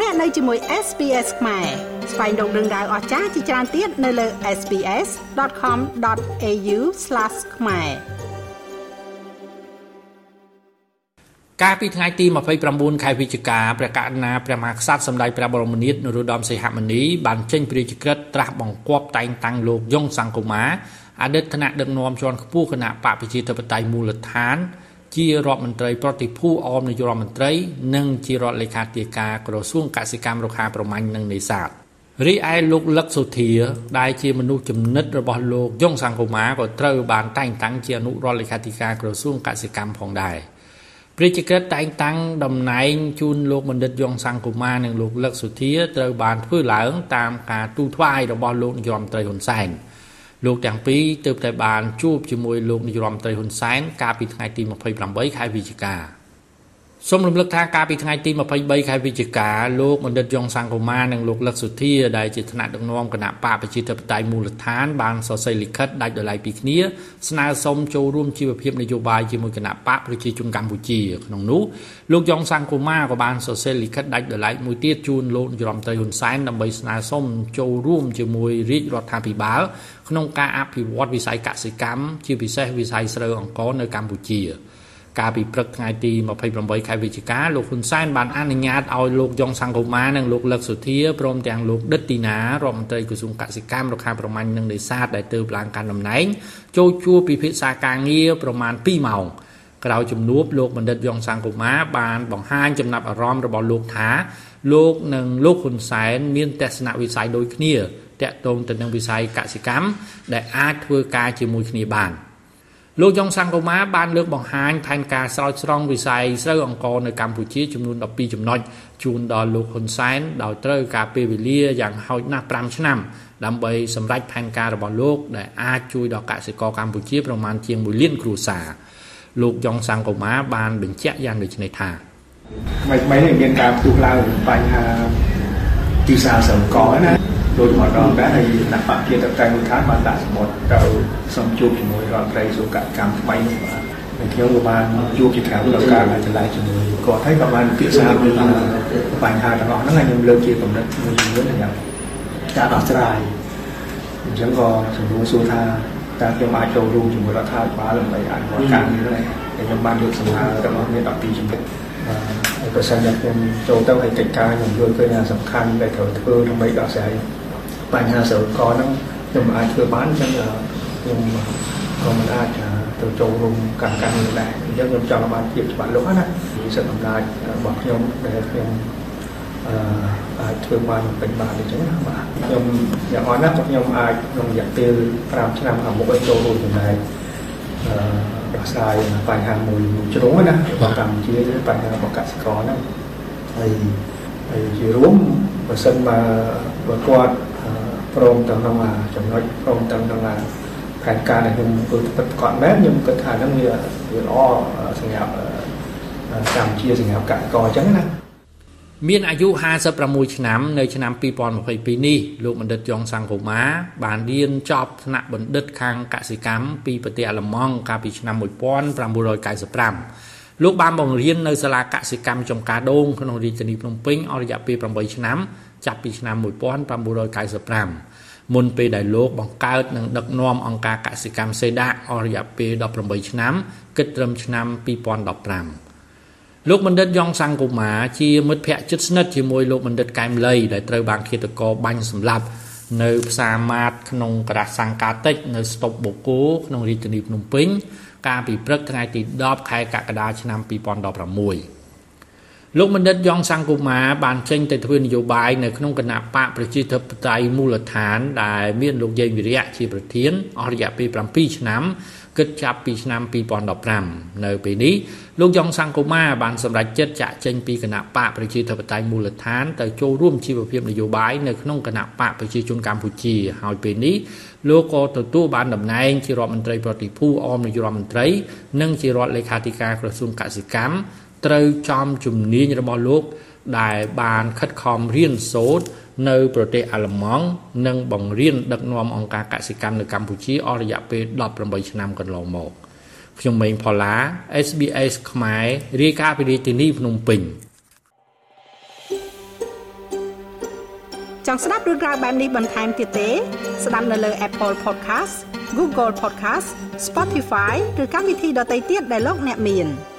លោកអ្នកនៅជាមួយ SPS ខ្មែរស្វែងរកដឹងដៅអស្ចារ្យជាច្រើនទៀតនៅលើ SPS.com.au/ ខ្មែរកាលពីថ្ងៃទី29ខែវិច្ឆិកាព្រះករុណាព្រះមហាក្សត្រសម្ដេចព្រះបរមនាថនរោត្តមសីហមុនីបានចេញព្រះរាជក្រឹត្យត្រាស់បង្គាប់តែងតាំងលោកយងសង្គមាអតីតគណៈដឹកនាំជាន់ខ្ពស់គណៈបកប្រជាធិបតេយ្យមូលដ្ឋាន ជារដ្ឋមន្ត្រីប្រតិភូអមនាយករដ្ឋមន្ត្រី និងជារដ្ឋលេខាធិការក្រសួងកសិកម្មរុក្ខាប្រមាញ់និងនេសាទរីឯលោកលឹកសុធាដែលជាមនុស្សចំណិតរបស់លោកយងសង្គមាក៏ត្រូវបានតែងតាំងជាអនុរដ្ឋលេខាធិការក្រសួងកសិកម្មផងដែរព្រះជាក្រិតតែងតាំងតំណែងជូនលោកបណ្ឌិតយងសង្គមានិងលោកលឹកសុធាត្រូវបានធ្វើឡើងតាមការទូថ្វាយរបស់លោកនាយរដ្ឋមន្ត្រីហ៊ុនសែន លោកទាំងពីរទើបតែបានជួបជាមួយលោកនាយរដ្ឋមន្ត្រីហ៊ុនសែនកាលពីថ្ងៃទី28ខែវិច្ឆិកា សូមរំលឹកថាកាលពីថ្ងៃទី23ខែវិច្ឆិកាលោកបណ្ឌិតយ៉ុងសង្គមានិងលោកលឹកសុធាដែលជាថ្នាក់ដឹកនាំគណៈបកប្រជាធិបតេយ្យមូលដ្ឋានបានសរសេរលិខិតដាច់ដោយឡែកពីគ្នាស្នើសុំចូលរួមជីវភាពនយោបាយជាមួយគណៈបកប្រជាជនកម្ពុជាក្នុងនោះលោកយ៉ុងសង្គមាក៏បានសរសេរលិខិតដាច់ដោយឡែកមួយទៀតជូនលោកនាយរដ្ឋមន្ត្រីហ៊ុនសែនដើម្បីស្នើសុំចូលរួមជាមួយរាជរដ្ឋាភិបាលក្នុងការអភិវឌ្ឍវិស័យកសិកម្មជាពិសេសវិស័យស្រូវអង្ករនៅកម្ពុជា កាលពីព្រឹកថ្ងៃទី28ខែវិច្ឆិកាលោកហ៊ុនសែនបានអនុញ្ញាតឲ្យលោកយ៉ុងសង្គមានិងលោកលឹកសុធាព្រមទាំងលោកដិតទីណារដ្ឋមន្ត្រីក្រសួងកសិកម្មរុក្ខាប្រមាញ់និងនេសាទដែលទើបឡើងកាន់តំណែងចូលជួបពិភាក្សាការងារប្រមាណ2ម៉ោងក្រោយជំនួបលោកបណ្ឌិតយ៉ុងសង្គមាបានបង្ហាញចំណាប់អារម្មណ៍របស់លោកថាលោកនិងលោកហ៊ុនសែនមានទស្សនវិស័យដូចគ្នាតាក់ទងទៅនឹងវិស័យកសិកម្មដែលអាចធ្វើការជាមួយគ្នាបាន។ លោកយ៉ុងសង្គមាបានលើកបង្ហាញផែនការស្រោចស្រង់វិស័យស្រូវអង្ករនៅកម្ពុជាចំនួន12ចំណុចជូនដល់លោកហ៊ុនសែនដោយត្រូវការពេលវេលាយ៉ាងហោចណាស់5ឆ្នាំដើម្បីសម្រេចផែនការរបស់លោកដែលអាចជួយដល់កសិករកម្ពុជាប្រមាណជាង1លានគ្រួសារលោកយ៉ុងសង្គមាបានបញ្ជាក់យ៉ាងដូចនេះថាថ្មីថ្មីនេះមានការផ្ទុះឡើងបញ្ហាទីផ្សារស្រូវអង្ករណា ដូចម្ដងដែរហើយគណៈបព្វជិតតែមួយខាងបានដាក់សម្បត្តិទៅសូមជួបជាមួយរដ្ឋត្រីសុខកម្មថ្មីនេះបាទហើយខ្ញុំក៏បានជួបជាខាងដល់ការចលែកជាមួយគាត់ហើយក៏បានពិភាក្សាពីបញ្ហាទាំងអស់ហ្នឹងហើយខ្ញុំលើកជាកំណត់មួយចំនួនយ៉ាងការដោះស្រាយអញ្ចឹងក៏សំណួរសួរថាតើខ្ញុំអាចចូលរួមជាមួយរដ្ឋាភិបាលដើម្បីអនុវត្តការងារនេះហើយខ្ញុំបានលើកសំណើរបស់មាន12ចំណុចបាទប្រសិនជាខ្ញុំចូលទៅឲ្យកិច្ចការខ្ញុំយល់ឃើញថាសំខាន់ដែលត្រូវធ្វើដើម្បីដោះស្រាយ បញ្ហាស្រោកហ្នឹងខ្ញុំអាចធ្វើបានអញ្ចឹងខ្ញុំក៏មិនអាចទៅចូលរួមកម្មការងារដែរអញ្ចឹងខ្ញុំចង់បានភាពច្បាស់លាស់ណាពីសិទ្ធិអំណាចរបស់ខ្ញុំដែលខ្ញុំអឺអាចធ្វើបានពេញបានអញ្ចឹងណាបាទខ្ញុំយ៉ាងអរណាស់ខ្ញុំអាចក្នុងរយៈពេល5ឆ្នាំខាងមុខឲ្យចូលរួមចំណែកអឺដោះស្រាយបញ្ហាមួយមួយជ្រុងណារបស់កម្ពុជាបញ្ហារបស់កសិករហ្នឹងហើយហើយជារួមបើសិនមកបើគាត់ ព្រមទាំងក្នុងចំណុចព្រមទាំងក្នុងផែនការដែលខ្ញុំធ្វើពិតគាត់មែនខ្ញុំគិតថាហ្នឹងវាវាល្អសម្រាប់កម្ពុជាសម្រាប់កសិករអញ្ចឹងណាមានអាយុ56ឆ្នាំនៅឆ្នាំ2022នេះលោកបណ្ឌិតយ៉ងសង្គមាបានរៀនចប់ថ្នាក់បណ្ឌិតខាងកសិកម្មពីប្រទេសអាល្លឺម៉ង់កាលពីឆ្នាំ1995លោកបានបង្រៀននៅសាលាកសិកម្មចំការដូងក្នុងរាជធានីភ្នំពេញអស់រយៈពេល8ឆ្នាំ ចាប់ពីឆ្នាំ1995មុនពេលដែលលោកបង្កើតនិងដឹកនាំអង្គការកសិកម្មសេដាអស់រយៈពេល18ឆ្នាំគិតត្រឹមឆ្នាំ2015លោកបណ្ឌិតយ៉ងសង្គមាជាមិត្តភ័ក្តិជិតស្និទ្ធជាមួយលោកបណ្ឌិតកែមលីដែលត្រូវបានឃាតករបាញ់សម្លាប់នៅផ្សារម៉ាតក្នុងក្រាសសង្កាតិចនៅស្តុបបូកូក្នុងរាជធានីភ្នំពេញកាលពីព្រឹកថ្ងៃទី10ខែកក្កដាឆ្នាំ2016 លោកបណ្ឌិតយ៉ងសង្គមាបានចេញទៅធ្វើនយោបាយនៅក្នុងគណៈបកប្រជាធិបតេយ្យមូលដ្ឋាន ដែលមានលោកយេងវិរៈជាប្រធានអស់រយៈពេល7ឆ្នាំគិតចាប់ពីឆ្នាំ2015នៅពេលនេះលោកយ៉ងសង្គមាបានសម្រេចចិត្តចាក់ចេញពីគណៈបកប្រជាធិបតេយ្យមូលដ្ឋានទៅចូលរួមជីវភាពនយោបាយនៅក្នុងគណៈបកប្រជាជនកម្ពុជាហើយពេលនេះលោកក៏ទទួលបានតំណែងជារដ្ឋមន្ត្រីប្រតិភូអមនាយករដ្ឋមន្ត្រី និងជារដ្ឋលេខាធិការក្រសួងកសិកម្ម ត្រូវចំជំនាញរបស់លោក ដែលបានខិតខំរៀនសូត្រនៅប្រទេសអាល្លឺម៉ង់និងបង្រៀនដឹកនាំអង្គការកសិកម្មនៅកម្ពុជាអស់រយៈពេល18ឆ្នាំកន្លងមកខ្ញុំម៉េងផល្លា SBS ខ្មែររាយការណ៍ពីរាជធានីភ្នំពេញចង់ស្ដាប់រឿងក្រៅបែបនេះបន្ថែមទៀតទេ ស្ដាប់នៅលើ Apple Podcast Google Podcast Spotify ឬកម្មវិធីដទៃទៀតដែលលោកអ្នកមាន។